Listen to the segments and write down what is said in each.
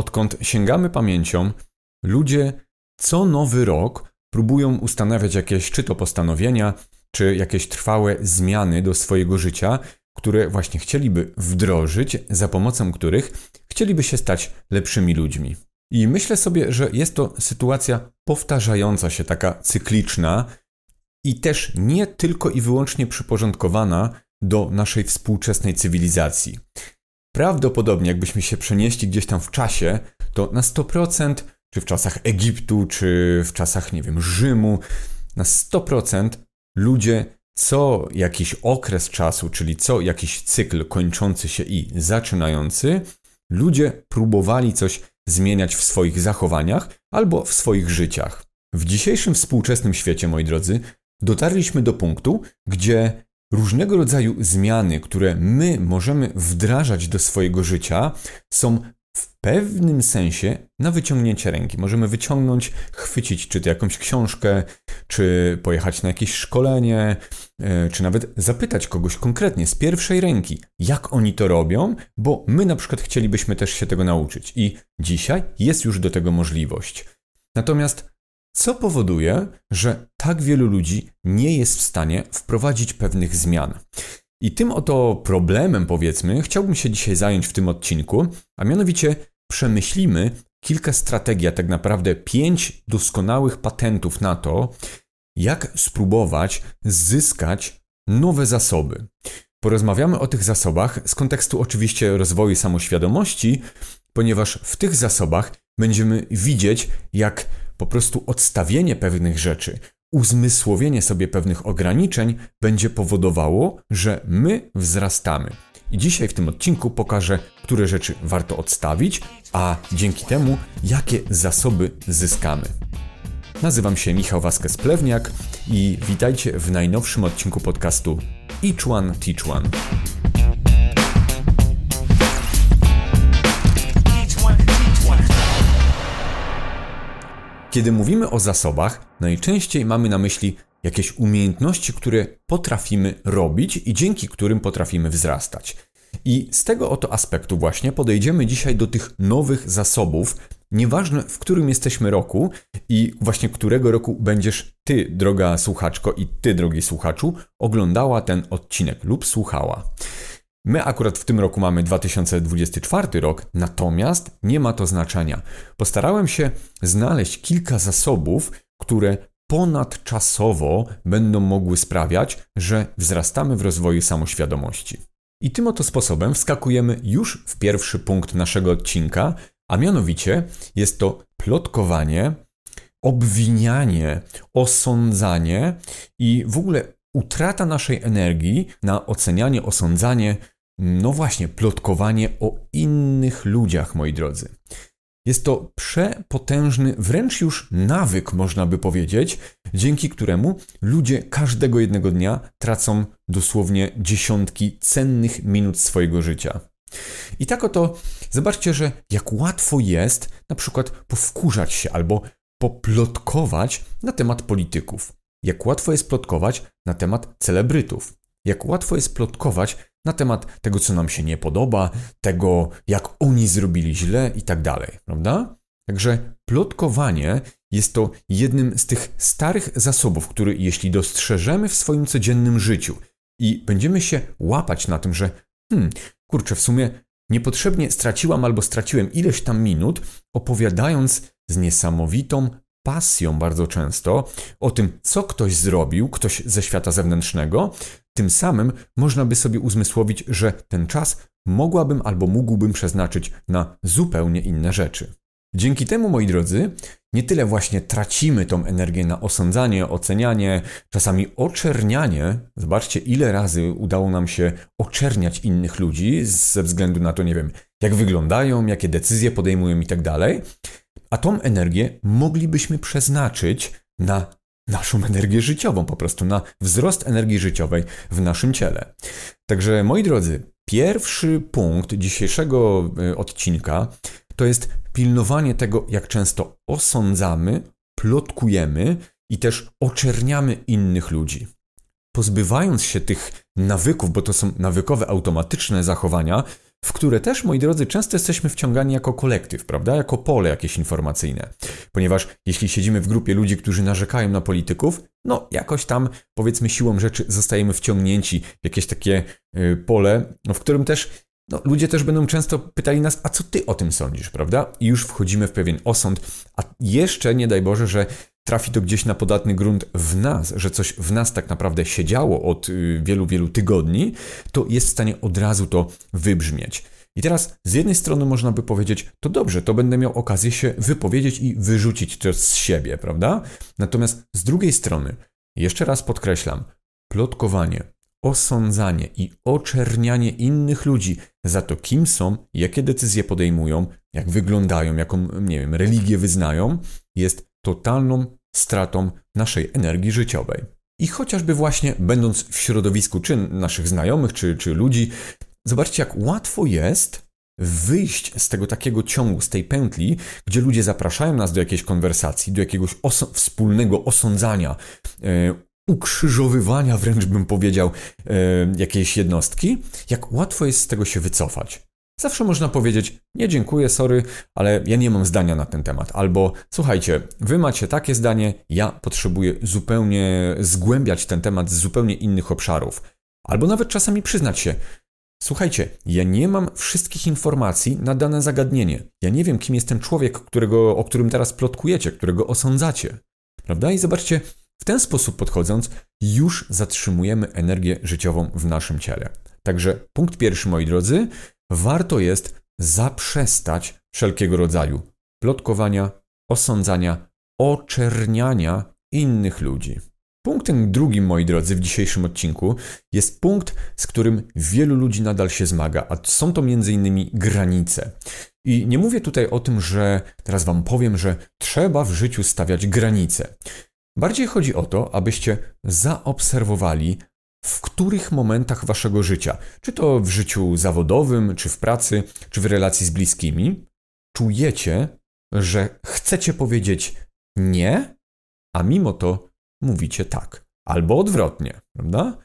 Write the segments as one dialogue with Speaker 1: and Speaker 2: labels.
Speaker 1: odkąd sięgamy pamięcią, ludzie co nowy rok próbują ustanawiać jakieś czy to postanowienia, czy jakieś trwałe zmiany do swojego życia, które właśnie chcieliby wdrożyć, za pomocą których chcieliby się stać lepszymi ludźmi. I myślę sobie, że jest to sytuacja powtarzająca się, taka cykliczna i też nie tylko i wyłącznie przyporządkowana do naszej współczesnej cywilizacji. Prawdopodobnie, jakbyśmy się przenieśli gdzieś tam w czasie, to na 100%, czy w czasach Egiptu, czy w czasach, nie wiem, Rzymu, na 100% ludzie co jakiś okres czasu, czyli co jakiś cykl kończący się i zaczynający, ludzie próbowali coś zmieniać w swoich zachowaniach albo w swoich życiach. W dzisiejszym współczesnym świecie, moi drodzy, dotarliśmy do punktu, gdzie różnego rodzaju zmiany, które my możemy wdrażać do swojego życia, są w pewnym sensie na wyciągnięcie ręki. Możemy wyciągnąć, chwycić czy to jakąś książkę, czy pojechać na jakieś szkolenie, e, czy nawet zapytać kogoś konkretnie z pierwszej ręki, jak oni to robią, bo my na przykład chcielibyśmy też się tego nauczyć i dzisiaj jest już do tego możliwość. Natomiast co powoduje, że tak wielu ludzi nie jest w stanie wprowadzić pewnych zmian? I tym oto problemem, powiedzmy, chciałbym się dzisiaj zająć w tym odcinku, a mianowicie przemyślimy kilka strategii, a tak naprawdę pięć doskonałych patentów na to, jak spróbować zyskać nowe zasoby. Porozmawiamy o tych zasobach z kontekstu oczywiście rozwoju samoświadomości, ponieważ w tych zasobach będziemy widzieć, jak po prostu odstawienie pewnych rzeczy, uzmysłowienie sobie pewnych ograniczeń będzie powodowało, że my wzrastamy. I dzisiaj w tym odcinku pokażę, które rzeczy warto odstawić, a dzięki temu, jakie zasoby zyskamy. Nazywam się Michał Waskes-Plewniak i witajcie w najnowszym odcinku podcastu Each One Teach One. Kiedy mówimy o zasobach, najczęściej mamy na myśli jakieś umiejętności, które potrafimy robić i dzięki którym potrafimy wzrastać. I z tego oto aspektu właśnie podejdziemy dzisiaj do tych nowych zasobów, nieważne w którym jesteśmy roku i właśnie którego roku będziesz ty, droga słuchaczko i ty, drogi słuchaczu, oglądała ten odcinek lub słuchała. My akurat w tym roku mamy 2024 rok, natomiast nie ma to znaczenia. Postarałem się znaleźć kilka zasobów, które ponadczasowo będą mogły sprawiać, że wzrastamy w rozwoju samoświadomości. I tym oto sposobem wskakujemy już w pierwszy punkt naszego odcinka, a mianowicie jest to plotkowanie, obwinianie, osądzanie i w ogóle utrata naszej energii na ocenianie, osądzanie, no właśnie, plotkowanie o innych ludziach, moi drodzy. Jest to przepotężny, wręcz już nawyk, można by powiedzieć, dzięki któremu ludzie każdego jednego dnia tracą dosłownie dziesiątki cennych minut swojego życia. I tak oto zobaczcie, że jak łatwo jest na przykład powkurzać się albo poplotkować na temat polityków. Jak łatwo jest plotkować na temat celebrytów. Jak łatwo jest plotkować na temat tego, co nam się nie podoba, tego, jak oni zrobili źle i tak dalej, prawda? Także plotkowanie jest to jednym z tych starych zasobów, który jeśli dostrzeżemy w swoim codziennym życiu i będziemy się łapać na tym, że hmm, kurczę, w sumie niepotrzebnie straciłam albo straciłem ileś tam minut, opowiadając z niesamowitą pasją bardzo często o tym, co ktoś zrobił, ktoś ze świata zewnętrznego, tym samym można by sobie uzmysłowić, że ten czas mogłabym albo mógłbym przeznaczyć na zupełnie inne rzeczy. Dzięki temu, moi drodzy, nie tyle właśnie tracimy tą energię na osądzanie, ocenianie, czasami oczernianie. Zobaczcie, ile razy udało nam się oczerniać innych ludzi ze względu na to, nie wiem, jak wyglądają, jakie decyzje podejmują i tak dalej. A tą energię moglibyśmy przeznaczyć na naszą energię życiową, po prostu na wzrost energii życiowej w naszym ciele. Także moi drodzy, pierwszy punkt dzisiejszego e, odcinka to jest pilnowanie tego, jak często osądzamy, plotkujemy i też oczerniamy innych ludzi. Pozbywając się tych nawyków, bo to są nawykowe, automatyczne zachowania, w które też, moi drodzy, często jesteśmy wciągani jako kolektyw, prawda? Jako pole jakieś informacyjne. Ponieważ jeśli siedzimy w grupie ludzi, którzy narzekają na polityków, no jakoś tam, powiedzmy, siłą rzeczy zostajemy wciągnięci w jakieś takie y, pole, w którym też no, ludzie też będą często pytali nas, a co ty o tym sądzisz, prawda? I już wchodzimy w pewien osąd, a jeszcze nie daj Boże, że trafi to gdzieś na podatny grunt w nas, że coś w nas tak naprawdę się działo od y, wielu, wielu tygodni, to jest w stanie od razu to wybrzmieć. I teraz z jednej strony można by powiedzieć, to dobrze, to będę miał okazję się wypowiedzieć i wyrzucić to z siebie, prawda? Natomiast z drugiej strony, jeszcze raz podkreślam, plotkowanie, osądzanie i oczernianie innych ludzi za to, kim są, jakie decyzje podejmują, jak wyglądają, jaką, nie wiem, religię wyznają, jest totalną stratą naszej energii życiowej. I chociażby właśnie będąc w środowisku czy naszych znajomych, czy, czy ludzi, zobaczcie, jak łatwo jest wyjść z tego takiego ciągu, z tej pętli, gdzie ludzie zapraszają nas do jakiejś konwersacji, do jakiegoś oso wspólnego osądzania, e, ukrzyżowywania, wręcz bym powiedział, e, jakiejś jednostki, jak łatwo jest z tego się wycofać. Zawsze można powiedzieć: Nie, dziękuję, sorry, ale ja nie mam zdania na ten temat. Albo słuchajcie, wy macie takie zdanie, ja potrzebuję zupełnie zgłębiać ten temat z zupełnie innych obszarów. Albo nawet czasami przyznać się: Słuchajcie, ja nie mam wszystkich informacji na dane zagadnienie. Ja nie wiem, kim jest ten człowiek, którego, o którym teraz plotkujecie, którego osądzacie. Prawda? I zobaczcie, w ten sposób podchodząc, już zatrzymujemy energię życiową w naszym ciele. Także punkt pierwszy, moi drodzy, warto jest zaprzestać wszelkiego rodzaju plotkowania, osądzania, oczerniania innych ludzi. Punktem drugim, moi drodzy, w dzisiejszym odcinku jest punkt, z którym wielu ludzi nadal się zmaga, a są to m.in. granice. I nie mówię tutaj o tym, że teraz Wam powiem, że trzeba w życiu stawiać granice. Bardziej chodzi o to, abyście zaobserwowali, w których momentach waszego życia, czy to w życiu zawodowym, czy w pracy, czy w relacji z bliskimi, czujecie, że chcecie powiedzieć nie, a mimo to mówicie tak. Albo odwrotnie, prawda?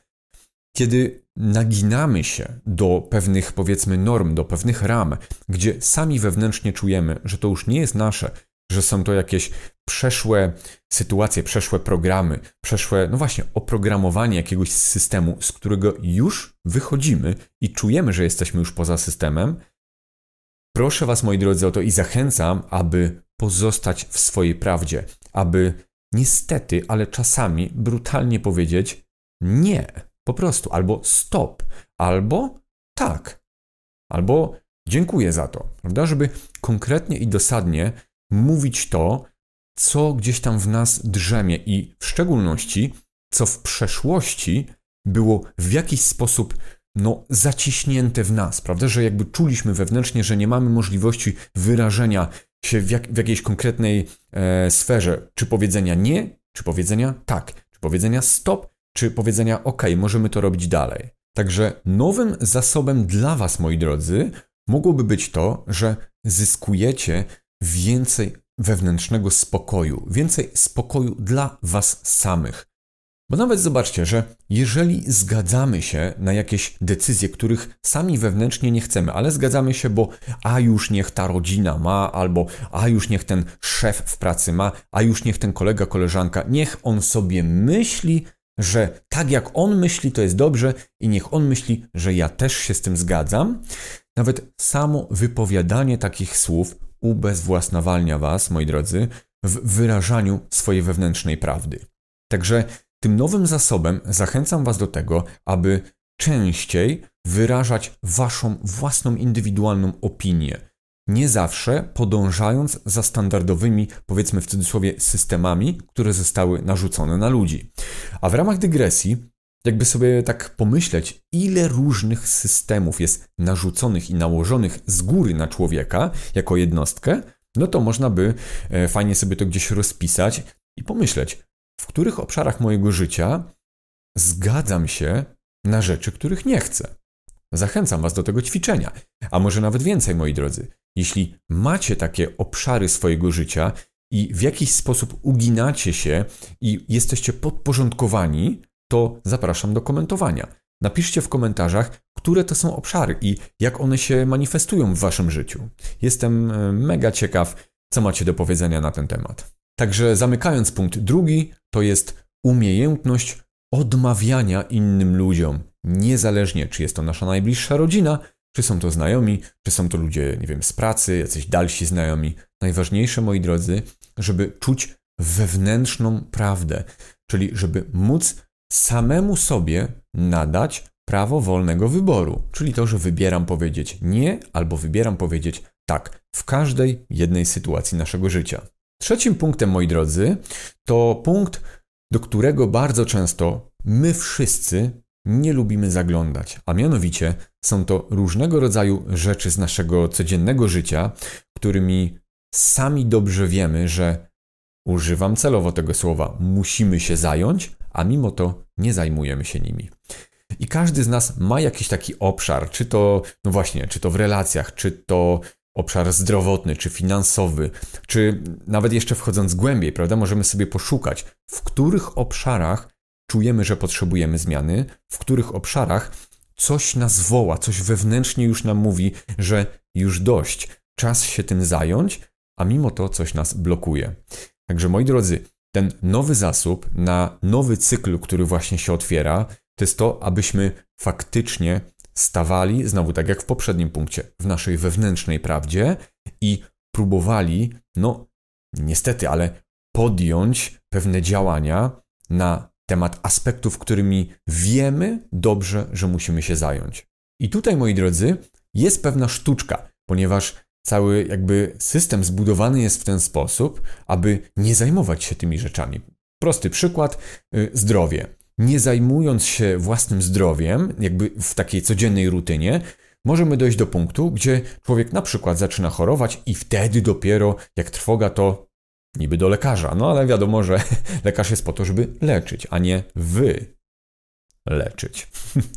Speaker 1: Kiedy naginamy się do pewnych, powiedzmy, norm, do pewnych ram, gdzie sami wewnętrznie czujemy, że to już nie jest nasze, że są to jakieś przeszłe sytuacje, przeszłe programy, przeszłe, no właśnie, oprogramowanie jakiegoś systemu, z którego już wychodzimy i czujemy, że jesteśmy już poza systemem. Proszę Was, moi drodzy, o to i zachęcam, aby pozostać w swojej prawdzie, aby niestety, ale czasami brutalnie powiedzieć nie, po prostu, albo stop, albo tak, albo dziękuję za to, prawda? Żeby konkretnie i dosadnie mówić to, co gdzieś tam w nas drzemie i w szczególności, co w przeszłości było w jakiś sposób no, zaciśnięte w nas, prawda? Że jakby czuliśmy wewnętrznie, że nie mamy możliwości wyrażenia się w, jak, w jakiejś konkretnej e, sferze, czy powiedzenia nie, czy powiedzenia tak, czy powiedzenia stop, czy powiedzenia ok, możemy to robić dalej. Także nowym zasobem dla Was, moi drodzy, mogłoby być to, że zyskujecie więcej wewnętrznego spokoju, więcej spokoju dla Was samych. Bo nawet zobaczcie, że jeżeli zgadzamy się na jakieś decyzje, których sami wewnętrznie nie chcemy, ale zgadzamy się, bo a już niech ta rodzina ma, albo a już niech ten szef w pracy ma, a już niech ten kolega, koleżanka, niech on sobie myśli, że tak jak on myśli, to jest dobrze i niech on myśli, że ja też się z tym zgadzam. Nawet samo wypowiadanie takich słów ubezwłasnowalnia Was, moi drodzy, w wyrażaniu swojej wewnętrznej prawdy. Także tym nowym zasobem zachęcam Was do tego, aby częściej wyrażać Waszą własną indywidualną opinię. Nie zawsze podążając za standardowymi, powiedzmy w cudzysłowie, systemami, które zostały narzucone na ludzi. A w ramach dygresji, jakby sobie tak pomyśleć, ile różnych systemów jest narzuconych i nałożonych z góry na człowieka jako jednostkę, no to można by e, fajnie sobie to gdzieś rozpisać i pomyśleć, w których obszarach mojego życia zgadzam się na rzeczy, których nie chcę. Zachęcam Was do tego ćwiczenia, a może nawet więcej, moi drodzy. Jeśli macie takie obszary swojego życia i w jakiś sposób uginacie się i jesteście podporządkowani, to zapraszam do komentowania. Napiszcie w komentarzach, które to są obszary i jak one się manifestują w waszym życiu. Jestem e, mega ciekaw, co macie do powiedzenia na ten temat. Także zamykając punkt drugi, to jest umiejętność odmawiania innym ludziom, niezależnie czy jest to nasza najbliższa rodzina, czy są to znajomi, czy są to ludzie, nie wiem, z pracy, jacyś dalsi znajomi. Najważniejsze, moi drodzy, żeby czuć wewnętrzną prawdę, czyli żeby móc samemu sobie nadać prawo wolnego wyboru, czyli to, że wybieram powiedzieć nie albo wybieram powiedzieć tak w każdej jednej sytuacji naszego życia. Trzecim punktem, moi drodzy, to punkt, do którego bardzo często my wszyscy nie lubimy zaglądać, a mianowicie są to różnego rodzaju rzeczy z naszego codziennego życia, którymi sami dobrze wiemy, że używam celowo tego słowa, musimy się zająć, a mimo to nie zajmujemy się nimi. I każdy z nas ma jakiś taki obszar, czy to, no właśnie, czy to w relacjach, czy to obszar zdrowotny, czy finansowy, czy nawet jeszcze wchodząc głębiej, prawda, możemy sobie poszukać, w których obszarach czujemy, że potrzebujemy zmiany, w których obszarach coś nas woła, coś wewnętrznie już nam mówi, że już dość, czas się tym zająć, a mimo to coś nas blokuje. Także moi drodzy, ten nowy zasób na nowy cykl, który właśnie się otwiera, to jest to, abyśmy faktycznie stawali, znowu tak jak w poprzednim punkcie, w naszej wewnętrznej prawdzie i próbowali, no niestety, ale podjąć pewne działania na temat aspektów, którymi wiemy dobrze, że musimy się zająć. I tutaj, moi drodzy, jest pewna sztuczka, ponieważ cały jakby system zbudowany jest w ten sposób, aby nie zajmować się tymi rzeczami. Prosty przykład: y, zdrowie. Nie zajmując się własnym zdrowiem, jakby w takiej codziennej rutynie, możemy dojść do punktu, gdzie człowiek na przykład zaczyna chorować i wtedy dopiero, jak trwoga, to niby do lekarza. No ale wiadomo, że lekarz jest po to, żeby leczyć, a nie wy leczyć.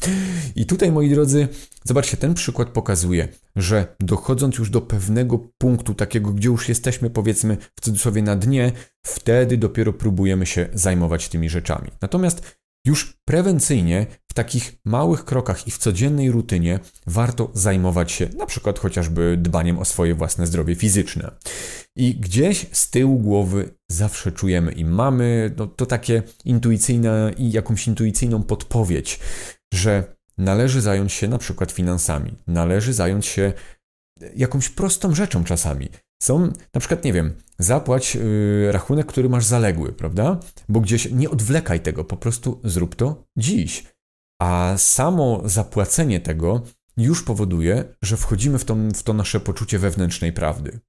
Speaker 1: I tutaj, moi drodzy, zobaczcie, ten przykład pokazuje, że dochodząc już do pewnego punktu, takiego, gdzie już jesteśmy, powiedzmy, w cudzysłowie na dnie, wtedy dopiero próbujemy się zajmować tymi rzeczami. Natomiast już prewencyjnie, w takich małych krokach i w codziennej rutynie warto zajmować się na przykład chociażby dbaniem o swoje własne zdrowie fizyczne. I gdzieś z tyłu głowy zawsze czujemy i mamy no, to takie intuicyjne i jakąś intuicyjną podpowiedź, że należy zająć się na przykład finansami, należy zająć się jakąś prostą rzeczą czasami. Są na przykład, nie wiem, zapłać yy, rachunek, który masz zaległy, prawda? Bo gdzieś nie odwlekaj tego, po prostu zrób to dziś. A samo zapłacenie tego już powoduje, że wchodzimy w to, w to nasze poczucie wewnętrznej prawdy.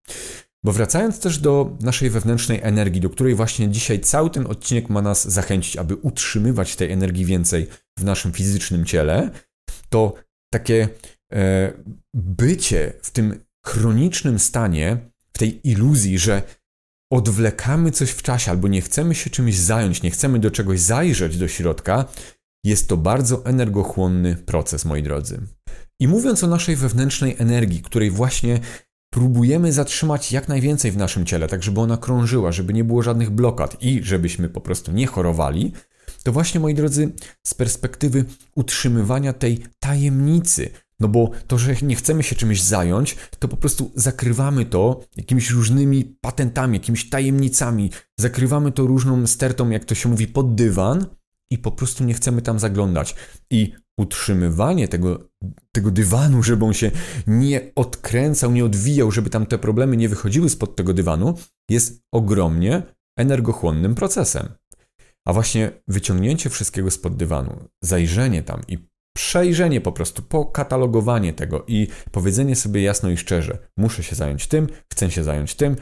Speaker 1: Bo wracając też do naszej wewnętrznej energii, do której właśnie dzisiaj cały ten odcinek ma nas zachęcić, aby utrzymywać tej energii więcej w naszym fizycznym ciele, to takie e, bycie w tym chronicznym stanie, tej iluzji, że odwlekamy coś w czasie albo nie chcemy się czymś zająć, nie chcemy do czegoś zajrzeć do środka, jest to bardzo energochłonny proces, moi drodzy. I mówiąc o naszej wewnętrznej energii, której właśnie próbujemy zatrzymać jak najwięcej w naszym ciele, tak żeby ona krążyła, żeby nie było żadnych blokad i żebyśmy po prostu nie chorowali, to właśnie, moi drodzy, z perspektywy utrzymywania tej tajemnicy, no bo to, że nie chcemy się czymś zająć, to po prostu zakrywamy to jakimiś różnymi patentami, jakimiś tajemnicami, zakrywamy to różną stertą, jak to się mówi, pod dywan i po prostu nie chcemy tam zaglądać. I utrzymywanie tego, tego dywanu, żeby on się nie odkręcał, nie odwijał, żeby tam te problemy nie wychodziły spod tego dywanu, jest ogromnie energochłonnym procesem. A właśnie wyciągnięcie wszystkiego spod dywanu, zajrzenie tam i przejrzenie po prostu, pokatalogowanie tego i powiedzenie sobie jasno i szczerze: muszę się zająć tym, chcę się zająć tym,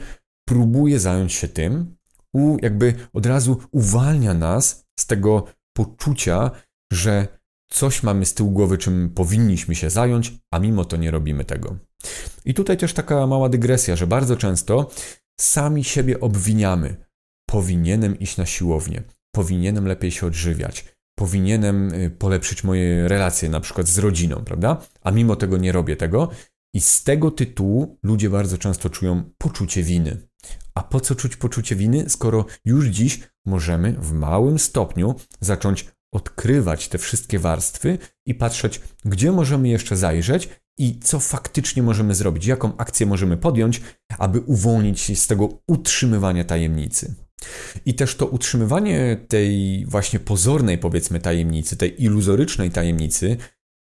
Speaker 1: próbuję zająć się tym, u, jakby od razu uwalnia nas z tego poczucia, że coś mamy z tyłu głowy, czym powinniśmy się zająć, a mimo to nie robimy tego. I tutaj też taka mała dygresja, że bardzo często sami siebie obwiniamy. Powinienem iść na siłownię, powinienem lepiej się odżywiać, powinienem y, polepszyć moje relacje na przykład z rodziną, prawda? A mimo tego nie robię tego. I z tego tytułu ludzie bardzo często czują poczucie winy. A po co czuć poczucie winy, skoro już dziś możemy w małym stopniu zacząć odkrywać te wszystkie warstwy i patrzeć, gdzie możemy jeszcze zajrzeć i co faktycznie możemy zrobić, jaką akcję możemy podjąć, aby uwolnić się z tego utrzymywania tajemnicy. I też to utrzymywanie tej właśnie pozornej, powiedzmy, tajemnicy, tej iluzorycznej tajemnicy,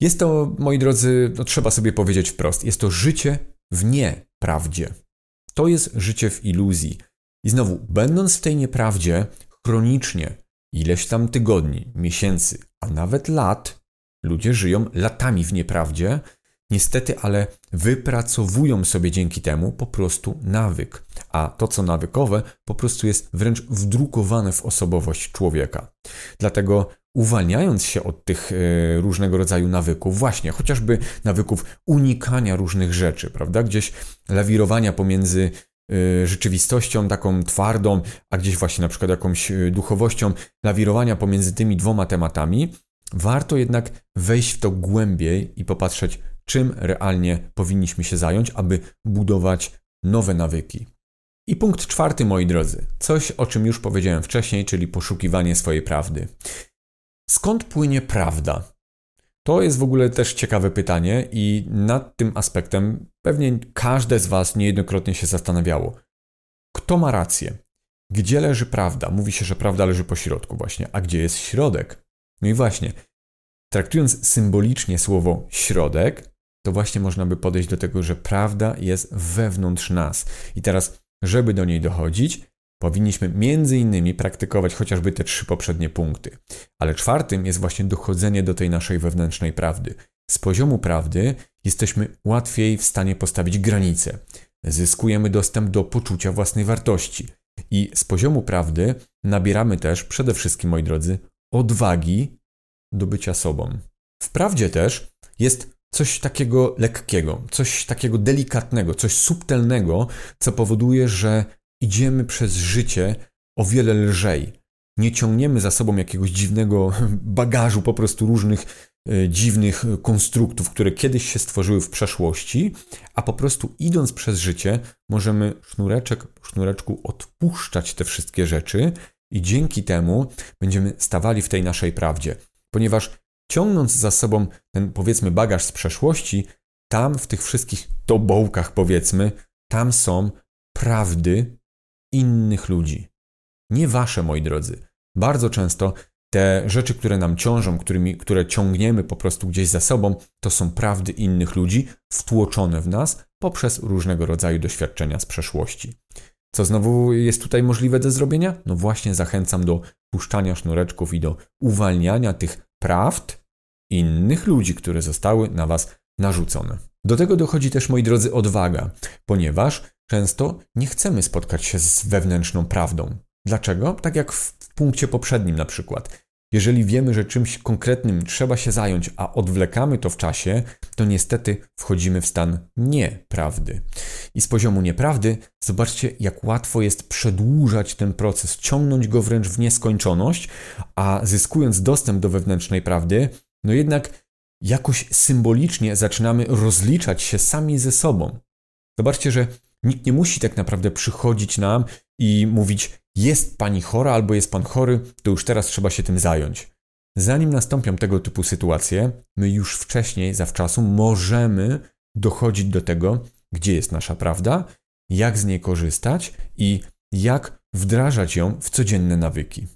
Speaker 1: jest to, moi drodzy, no trzeba sobie powiedzieć wprost, jest to życie w nieprawdzie. To jest życie w iluzji. I znowu, będąc w tej nieprawdzie, chronicznie, ileś tam tygodni, miesięcy, a nawet lat, ludzie żyją latami w nieprawdzie, niestety, ale wypracowują sobie dzięki temu po prostu nawyk. A to, co nawykowe, po prostu jest wręcz wdrukowane w osobowość człowieka. Dlatego uwalniając się od tych e, różnego rodzaju nawyków, właśnie chociażby nawyków unikania różnych rzeczy, prawda? Gdzieś lawirowania pomiędzy e, rzeczywistością taką twardą, a gdzieś właśnie na przykład jakąś e, duchowością, lawirowania pomiędzy tymi dwoma tematami, warto jednak wejść w to głębiej i popatrzeć, czym realnie powinniśmy się zająć, aby budować nowe nawyki. I punkt czwarty, moi drodzy, coś o czym już powiedziałem wcześniej, czyli poszukiwanie swojej prawdy. Skąd płynie prawda? To jest w ogóle też ciekawe pytanie, i nad tym aspektem pewnie każde z Was niejednokrotnie się zastanawiało. Kto ma rację? Gdzie leży prawda? Mówi się, że prawda leży po środku, właśnie. A gdzie jest środek? No i właśnie, traktując symbolicznie słowo środek, to właśnie można by podejść do tego, że prawda jest wewnątrz nas. I teraz, żeby do niej dochodzić, powinniśmy między innymi praktykować chociażby te trzy poprzednie punkty. Ale czwartym jest właśnie dochodzenie do tej naszej wewnętrznej prawdy. Z poziomu prawdy jesteśmy łatwiej w stanie postawić granice. Zyskujemy dostęp do poczucia własnej wartości. I z poziomu prawdy nabieramy też przede wszystkim, moi drodzy, odwagi do bycia sobą. Wprawdzie też jest coś takiego lekkiego, coś takiego delikatnego, coś subtelnego, co powoduje, że idziemy przez życie o wiele lżej. Nie ciągniemy za sobą jakiegoś dziwnego bagażu, po prostu różnych e, dziwnych konstruktów, które kiedyś się stworzyły w przeszłości, a po prostu idąc przez życie, możemy sznureczek po sznureczku odpuszczać te wszystkie rzeczy i dzięki temu będziemy stawali w tej naszej prawdzie. Ponieważ ciągnąc za sobą ten powiedzmy bagaż z przeszłości, tam w tych wszystkich tobołkach powiedzmy, tam są prawdy innych ludzi. Nie wasze, moi drodzy. Bardzo często te rzeczy, które nam ciążą, którymi, które ciągniemy po prostu gdzieś za sobą, to są prawdy innych ludzi wtłoczone w nas poprzez różnego rodzaju doświadczenia z przeszłości. Co znowu jest tutaj możliwe do zrobienia? No właśnie zachęcam do puszczania sznureczków i do uwalniania tych prawd innych ludzi, które zostały na was narzucone. Do tego dochodzi też, moi drodzy, odwaga, ponieważ często nie chcemy spotkać się z wewnętrzną prawdą. Dlaczego? Tak jak w punkcie poprzednim na przykład. Jeżeli wiemy, że czymś konkretnym trzeba się zająć, a odwlekamy to w czasie, to niestety wchodzimy w stan nieprawdy. I z poziomu nieprawdy zobaczcie, jak łatwo jest przedłużać ten proces, ciągnąć go wręcz w nieskończoność, a zyskując dostęp do wewnętrznej prawdy, no jednak jakoś symbolicznie zaczynamy rozliczać się sami ze sobą. Zobaczcie, że nikt nie musi tak naprawdę przychodzić nam i mówić: Jest pani chora albo jest pan chory, to już teraz trzeba się tym zająć. Zanim nastąpią tego typu sytuacje, my już wcześniej, zawczasu, możemy dochodzić do tego, gdzie jest nasza prawda, jak z niej korzystać i jak wdrażać ją w codzienne nawyki.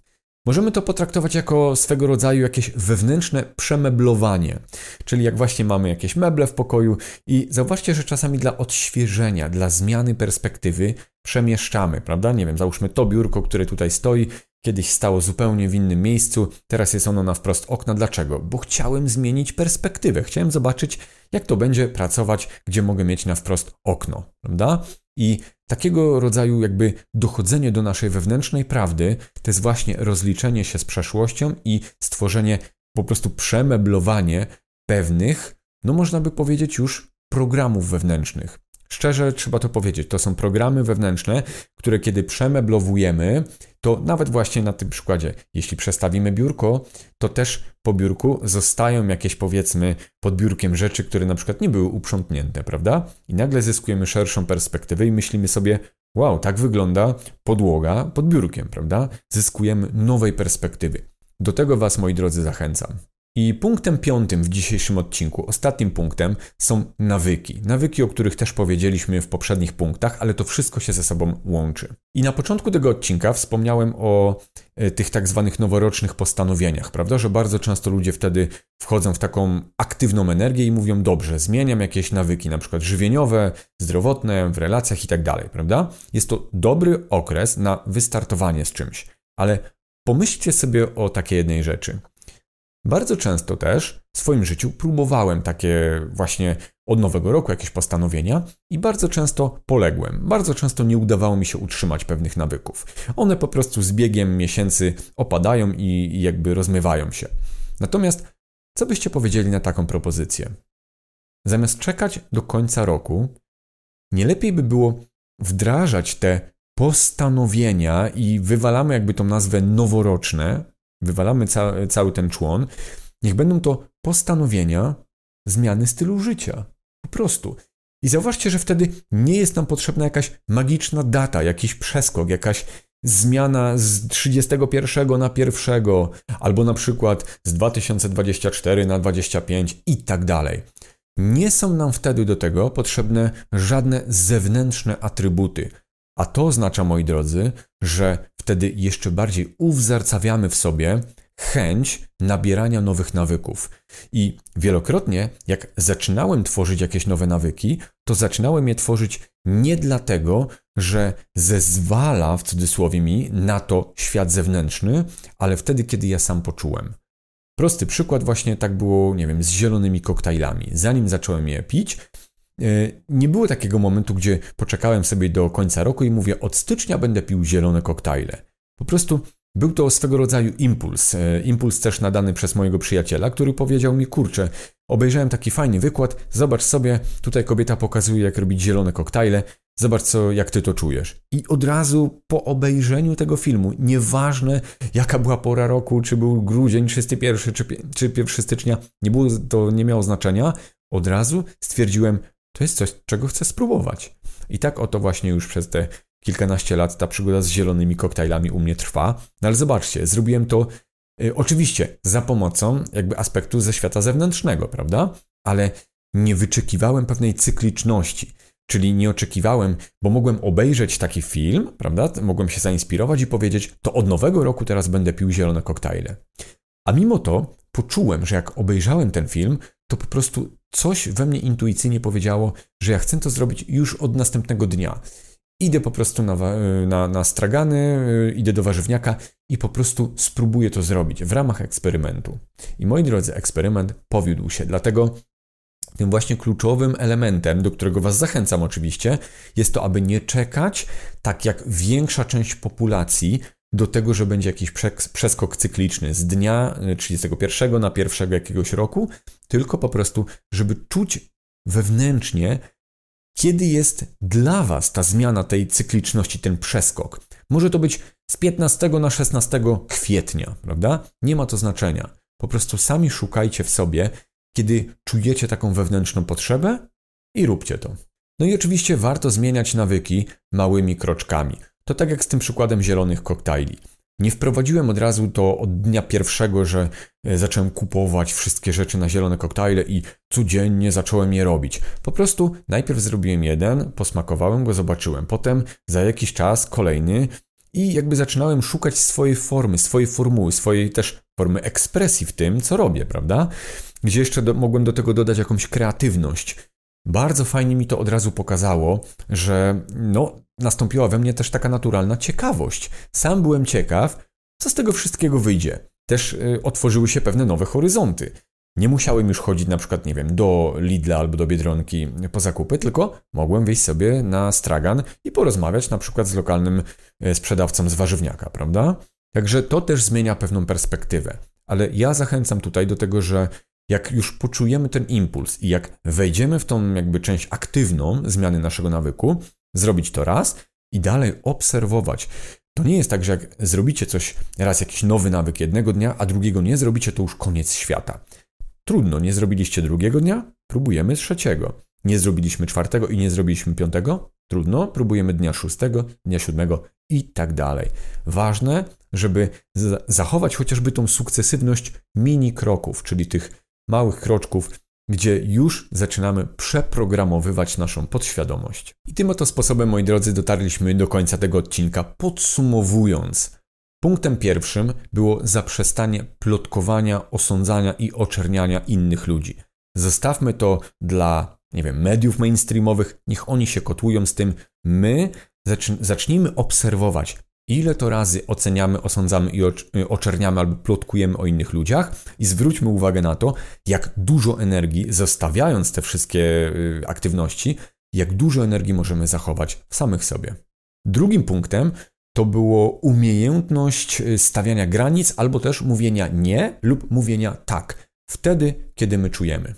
Speaker 1: Możemy to potraktować jako swego rodzaju jakieś wewnętrzne przemeblowanie, czyli jak właśnie mamy jakieś meble w pokoju i zauważcie, że czasami dla odświeżenia, dla zmiany perspektywy przemieszczamy, prawda? Nie wiem, załóżmy to biurko, które tutaj stoi, kiedyś stało zupełnie w innym miejscu, teraz jest ono na wprost okna. Dlaczego? Bo chciałem zmienić perspektywę, chciałem zobaczyć, jak to będzie pracować, gdzie mogę mieć na wprost okno, prawda? I takiego rodzaju jakby dochodzenie do naszej wewnętrznej prawdy to jest właśnie rozliczenie się z przeszłością i stworzenie, po prostu przemeblowanie pewnych, no można by powiedzieć już programów wewnętrznych. Szczerze trzeba to powiedzieć, to są programy wewnętrzne, które kiedy przemeblowujemy, to nawet właśnie na tym przykładzie, jeśli przestawimy biurko, to też po biurku zostają jakieś powiedzmy pod biurkiem rzeczy, które na przykład nie były uprzątnięte, prawda? I nagle zyskujemy szerszą perspektywę i myślimy sobie, wow, tak wygląda podłoga pod biurkiem, prawda? Zyskujemy nowej perspektywy. do tego Was, moi drodzy, zachęcam. I punktem piątym w dzisiejszym odcinku, ostatnim punktem, są nawyki. Nawyki, o których też powiedzieliśmy w poprzednich punktach, ale to wszystko się ze sobą łączy. I na początku tego odcinka wspomniałem o e, tych tak zwanych noworocznych postanowieniach, prawda? Że bardzo często ludzie wtedy wchodzą w taką aktywną energię i mówią: Dobrze, zmieniam jakieś nawyki, na przykład żywieniowe, zdrowotne, w relacjach i tak dalej, prawda? Jest to dobry okres na wystartowanie z czymś, ale pomyślcie sobie o takiej jednej rzeczy. Bardzo często też w swoim życiu próbowałem takie właśnie od nowego roku jakieś postanowienia i bardzo często poległem. Bardzo często nie udawało mi się utrzymać pewnych nawyków. One po prostu z biegiem miesięcy opadają i, i jakby rozmywają się. Natomiast co byście powiedzieli na taką propozycję? Zamiast czekać do końca roku, nie lepiej by było wdrażać te postanowienia i wywalamy jakby tą nazwę noworoczne, wywalamy ca cały ten człon, niech będą to postanowienia zmiany stylu życia. Po prostu. I zauważcie, że wtedy nie jest nam potrzebna jakaś magiczna data, jakiś przeskok, jakaś zmiana z 31 na 1, albo na przykład z 2024 na 25 i tak dalej. Nie są nam wtedy do tego potrzebne żadne zewnętrzne atrybuty. A to oznacza, moi drodzy, że wtedy jeszcze bardziej uwzarcawiamy w sobie chęć nabierania nowych nawyków. I wielokrotnie, jak zaczynałem tworzyć jakieś nowe nawyki, to zaczynałem je tworzyć nie dlatego, że zezwala w cudzysłowie mi na to świat zewnętrzny, ale wtedy, kiedy ja sam poczułem. Prosty przykład właśnie tak było, nie wiem, z zielonymi koktajlami. Zanim zacząłem je pić, nie było takiego momentu, gdzie poczekałem sobie do końca roku i mówię, od stycznia będę pił zielone koktajle. Po prostu był to swego rodzaju impuls. E, impuls też nadany przez mojego przyjaciela, który powiedział mi: Kurczę, obejrzałem taki fajny wykład, zobacz sobie, tutaj kobieta pokazuje, jak robić zielone koktajle, zobacz, co, jak ty to czujesz. I od razu po obejrzeniu tego filmu, nieważne jaka była pora roku, czy był grudzień 31 czy, czy 1 stycznia, nie było, to nie miało znaczenia, od razu stwierdziłem, to jest coś, czego chcę spróbować. I tak oto właśnie już przez te kilkanaście lat ta przygoda z zielonymi koktajlami u mnie trwa. No ale zobaczcie, zrobiłem to y, oczywiście za pomocą jakby aspektu ze świata zewnętrznego, prawda? Ale nie wyczekiwałem pewnej cykliczności. Czyli nie oczekiwałem, bo mogłem obejrzeć taki film, prawda? Mogłem się zainspirować i powiedzieć, to od nowego roku teraz będę pił zielone koktajle. A mimo to poczułem, że jak obejrzałem ten film, to po prostu coś we mnie intuicyjnie powiedziało, że ja chcę to zrobić już od następnego dnia. Idę po prostu na, na, na stragany, idę do warzywniaka i po prostu spróbuję to zrobić w ramach eksperymentu. I moi drodzy, eksperyment powiódł się, dlatego tym właśnie kluczowym elementem, do którego Was zachęcam oczywiście, jest to, aby nie czekać, tak jak większa część populacji, do tego, że będzie jakiś przeskok cykliczny z dnia 31 na 1 jakiegoś roku, tylko po prostu, żeby czuć wewnętrznie, kiedy jest dla Was ta zmiana tej cykliczności, ten przeskok? Może to być z 15 na 16 kwietnia, prawda? Nie ma to znaczenia. Po prostu sami szukajcie w sobie, kiedy czujecie taką wewnętrzną potrzebę i róbcie to. No i oczywiście warto zmieniać nawyki małymi kroczkami. To tak jak z tym przykładem zielonych koktajli. Nie wprowadziłem od razu to od dnia pierwszego, że e, zacząłem kupować wszystkie rzeczy na zielone koktajle i codziennie zacząłem je robić. Po prostu najpierw zrobiłem jeden, posmakowałem go, zobaczyłem. Potem za jakiś czas kolejny i jakby zaczynałem szukać swojej formy, swojej formuły, swojej też formy ekspresji w tym, co robię, prawda? Gdzie jeszcze do, mogłem do tego dodać jakąś kreatywność. Bardzo fajnie mi to od razu pokazało, że no, nastąpiła we mnie też taka naturalna ciekawość. Sam byłem ciekaw, co z tego wszystkiego wyjdzie. Też y, otworzyły się pewne nowe horyzonty. Nie musiałem już chodzić na przykład, nie wiem, do Lidla albo do Biedronki po zakupy, tylko mogłem wyjść sobie na stragan i porozmawiać na przykład z lokalnym y, sprzedawcą z warzywniaka, prawda? Także to też zmienia pewną perspektywę. Ale ja zachęcam tutaj do tego, że jak już poczujemy ten impuls i jak wejdziemy w tą jakby część aktywną zmiany naszego nawyku, zrobić to raz i dalej obserwować. To nie jest tak, że jak zrobicie coś, raz jakiś nowy nawyk jednego dnia, a drugiego nie zrobicie, to już koniec świata. Trudno, nie zrobiliście drugiego dnia? Próbujemy trzeciego. Nie zrobiliśmy czwartego i nie zrobiliśmy piątego? Trudno, próbujemy dnia szóstego, dnia siódmego i tak dalej. Ważne, żeby zachować chociażby tą sukcesywność mini kroków, czyli tych małych kroczków, gdzie już zaczynamy przeprogramowywać naszą podświadomość. I tym oto sposobem, moi drodzy, dotarliśmy do końca tego odcinka. Podsumowując, punktem pierwszym było zaprzestanie plotkowania, osądzania i oczerniania innych ludzi. Zostawmy to dla, nie wiem, mediów mainstreamowych, niech oni się kotłują z tym. My zacznijmy obserwować, ile to razy oceniamy, osądzamy i y, oczerniamy albo plotkujemy o innych ludziach i zwróćmy uwagę na to, jak dużo energii, zostawiając te wszystkie y, aktywności, jak dużo energii możemy zachować w samych sobie. Drugim punktem to było umiejętność y, stawiania granic albo też mówienia nie lub mówienia tak, wtedy, kiedy my czujemy.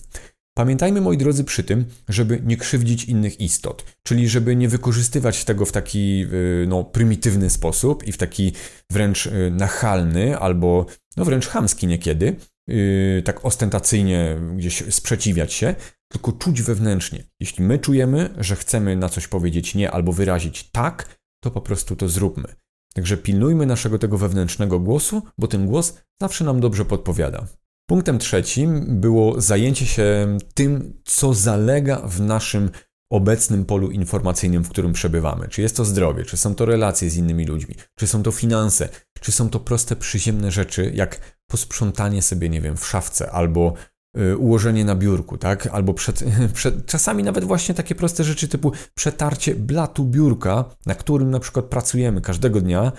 Speaker 1: Pamiętajmy, moi drodzy, przy tym, żeby nie krzywdzić innych istot, czyli żeby nie wykorzystywać tego w taki y, no, prymitywny sposób i w taki wręcz y, nachalny albo no, wręcz chamski niekiedy, yy, tak ostentacyjnie gdzieś sprzeciwiać się, tylko czuć wewnętrznie. Jeśli my czujemy, że chcemy na coś powiedzieć nie albo wyrazić tak, to po prostu to zróbmy. Także pilnujmy naszego tego wewnętrznego głosu, bo ten głos zawsze nam dobrze podpowiada. Punktem trzecim było zajęcie się tym, co zalega w naszym obecnym polu informacyjnym, w którym przebywamy. Czy jest to zdrowie, czy są to relacje z innymi ludźmi, czy są to finanse, czy są to proste, przyziemne rzeczy, jak posprzątanie sobie, nie wiem, w szafce albo y, ułożenie na biurku, tak? Albo przed, przed, czasami nawet właśnie takie proste rzeczy typu przetarcie blatu biurka, na którym na przykład pracujemy każdego dnia,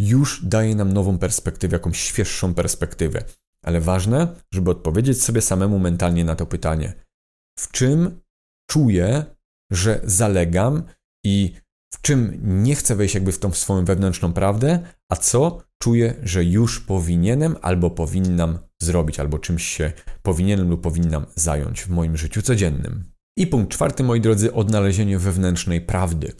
Speaker 1: już daje nam nową perspektywę, jakąś świeższą perspektywę. Ale ważne, żeby odpowiedzieć sobie samemu mentalnie na to pytanie: w czym czuję, że zalegam i w czym nie chcę wejść jakby w tą swoją wewnętrzną prawdę, a co czuję, że już powinienem albo powinnam zrobić, albo czymś się powinienem lub powinnam zająć w moim życiu codziennym. I punkt czwarty, moi drodzy, odnalezienie wewnętrznej prawdy.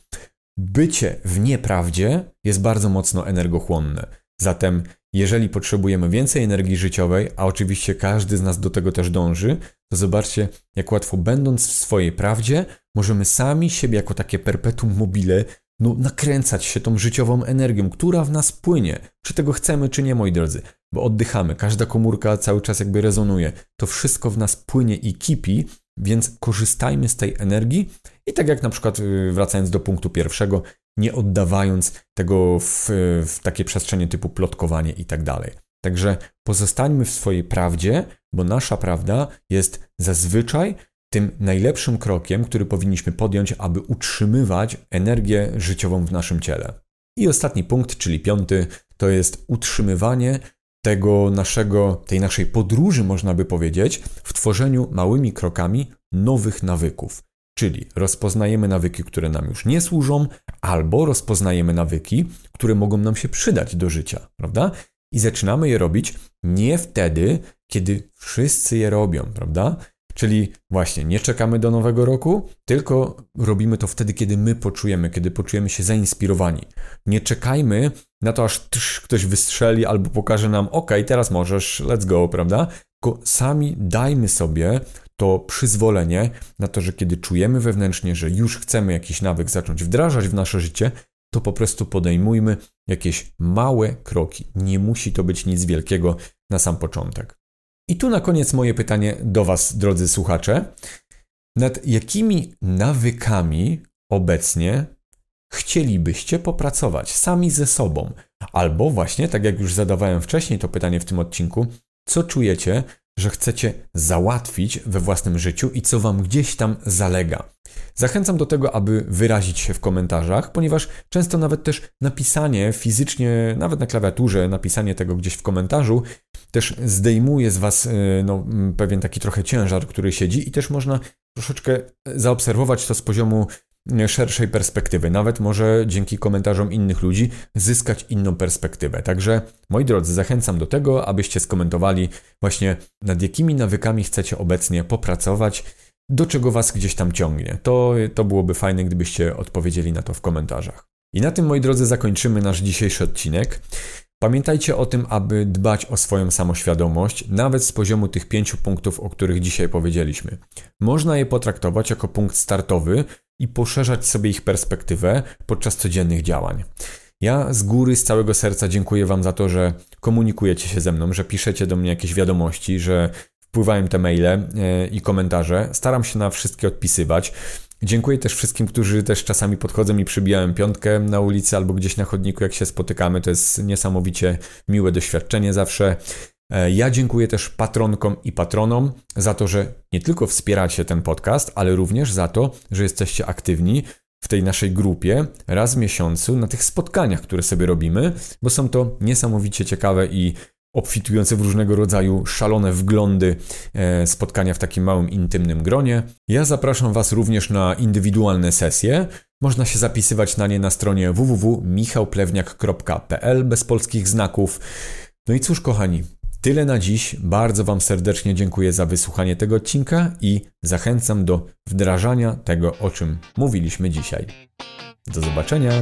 Speaker 1: Bycie w nieprawdzie jest bardzo mocno energochłonne. Zatem jeżeli potrzebujemy więcej energii życiowej, a oczywiście każdy z nas do tego też dąży, to zobaczcie, jak łatwo będąc w swojej prawdzie, możemy sami siebie jako takie perpetuum mobile no, nakręcać się tą życiową energią, która w nas płynie. Czy tego chcemy, czy nie, moi drodzy. Bo oddychamy, każda komórka cały czas jakby rezonuje. To wszystko w nas płynie i kipi, więc korzystajmy z tej energii. I tak jak na przykład y, wracając do punktu pierwszego, nie oddawając tego w, w takie przestrzenie typu plotkowanie i tak dalej. Także pozostańmy w swojej prawdzie, bo nasza prawda jest zazwyczaj tym najlepszym krokiem, który powinniśmy podjąć, aby utrzymywać energię życiową w naszym ciele. I ostatni punkt, czyli piąty, to jest utrzymywanie tego naszego, tej naszej podróży, można by powiedzieć, w tworzeniu małymi krokami nowych nawyków. Czyli rozpoznajemy nawyki, które nam już nie służą, albo rozpoznajemy nawyki, które mogą nam się przydać do życia, prawda? I zaczynamy je robić nie wtedy, kiedy wszyscy je robią, prawda? Czyli właśnie nie czekamy do nowego roku, tylko robimy to wtedy, kiedy my poczujemy, kiedy poczujemy się zainspirowani. Nie czekajmy na to, aż ktoś wystrzeli albo pokaże nam, ok, teraz możesz, let's go, prawda? Tylko sami dajmy sobie to przyzwolenie na to, że kiedy czujemy wewnętrznie, że już chcemy jakiś nawyk zacząć wdrażać w nasze życie, to po prostu podejmujmy jakieś małe kroki. Nie musi to być nic wielkiego na sam początek. I tu na koniec moje pytanie do Was, drodzy słuchacze. Nad jakimi nawykami obecnie chcielibyście popracować sami ze sobą? Albo właśnie, tak jak już zadawałem wcześniej to pytanie w tym odcinku, co czujecie, że chcecie załatwić we własnym życiu i co Wam gdzieś tam zalega. Zachęcam do tego, aby wyrazić się w komentarzach, ponieważ często nawet też napisanie fizycznie, nawet na klawiaturze, napisanie tego gdzieś w komentarzu, też zdejmuje z Was y, no, pewien taki trochę ciężar, który siedzi i też można troszeczkę zaobserwować to z poziomu szerszej perspektywy, nawet może dzięki komentarzom innych ludzi zyskać inną perspektywę. Także moi drodzy, zachęcam do tego, abyście skomentowali właśnie nad jakimi nawykami chcecie obecnie popracować, do czego was gdzieś tam ciągnie. To, to byłoby fajne, gdybyście odpowiedzieli na to w komentarzach. I na tym, moi drodzy, zakończymy nasz dzisiejszy odcinek. Pamiętajcie o tym, aby dbać o swoją samoświadomość, nawet z poziomu tych pięciu punktów, o których dzisiaj powiedzieliśmy. Można je potraktować jako punkt startowy, i poszerzać sobie ich perspektywę podczas codziennych działań. Ja z góry, z całego serca dziękuję Wam za to, że komunikujecie się ze mną, że piszecie do mnie jakieś wiadomości, że wpływają te maile e, i komentarze. Staram się na wszystkie odpisywać. Dziękuję też wszystkim, którzy też czasami podchodzą i przybijają piątkę na ulicy albo gdzieś na chodniku, jak się spotykamy. To jest niesamowicie miłe doświadczenie zawsze. E, ja dziękuję też patronkom i patronom za to, że nie tylko wspieracie ten podcast, ale również za to, że jesteście aktywni w tej naszej grupie raz w miesiącu na tych spotkaniach, które sobie robimy, bo są to niesamowicie ciekawe i obfitujące w różnego rodzaju szalone wglądy e, spotkania w takim małym, intymnym gronie. Ja zapraszam Was również na indywidualne sesje. Można się zapisywać na nie na stronie www.michałplewniak.pl bez polskich znaków. No i cóż, kochani, tyle na dziś. Bardzo Wam serdecznie dziękuję za wysłuchanie tego odcinka i zachęcam do wdrażania tego, o czym mówiliśmy dzisiaj. Do zobaczenia.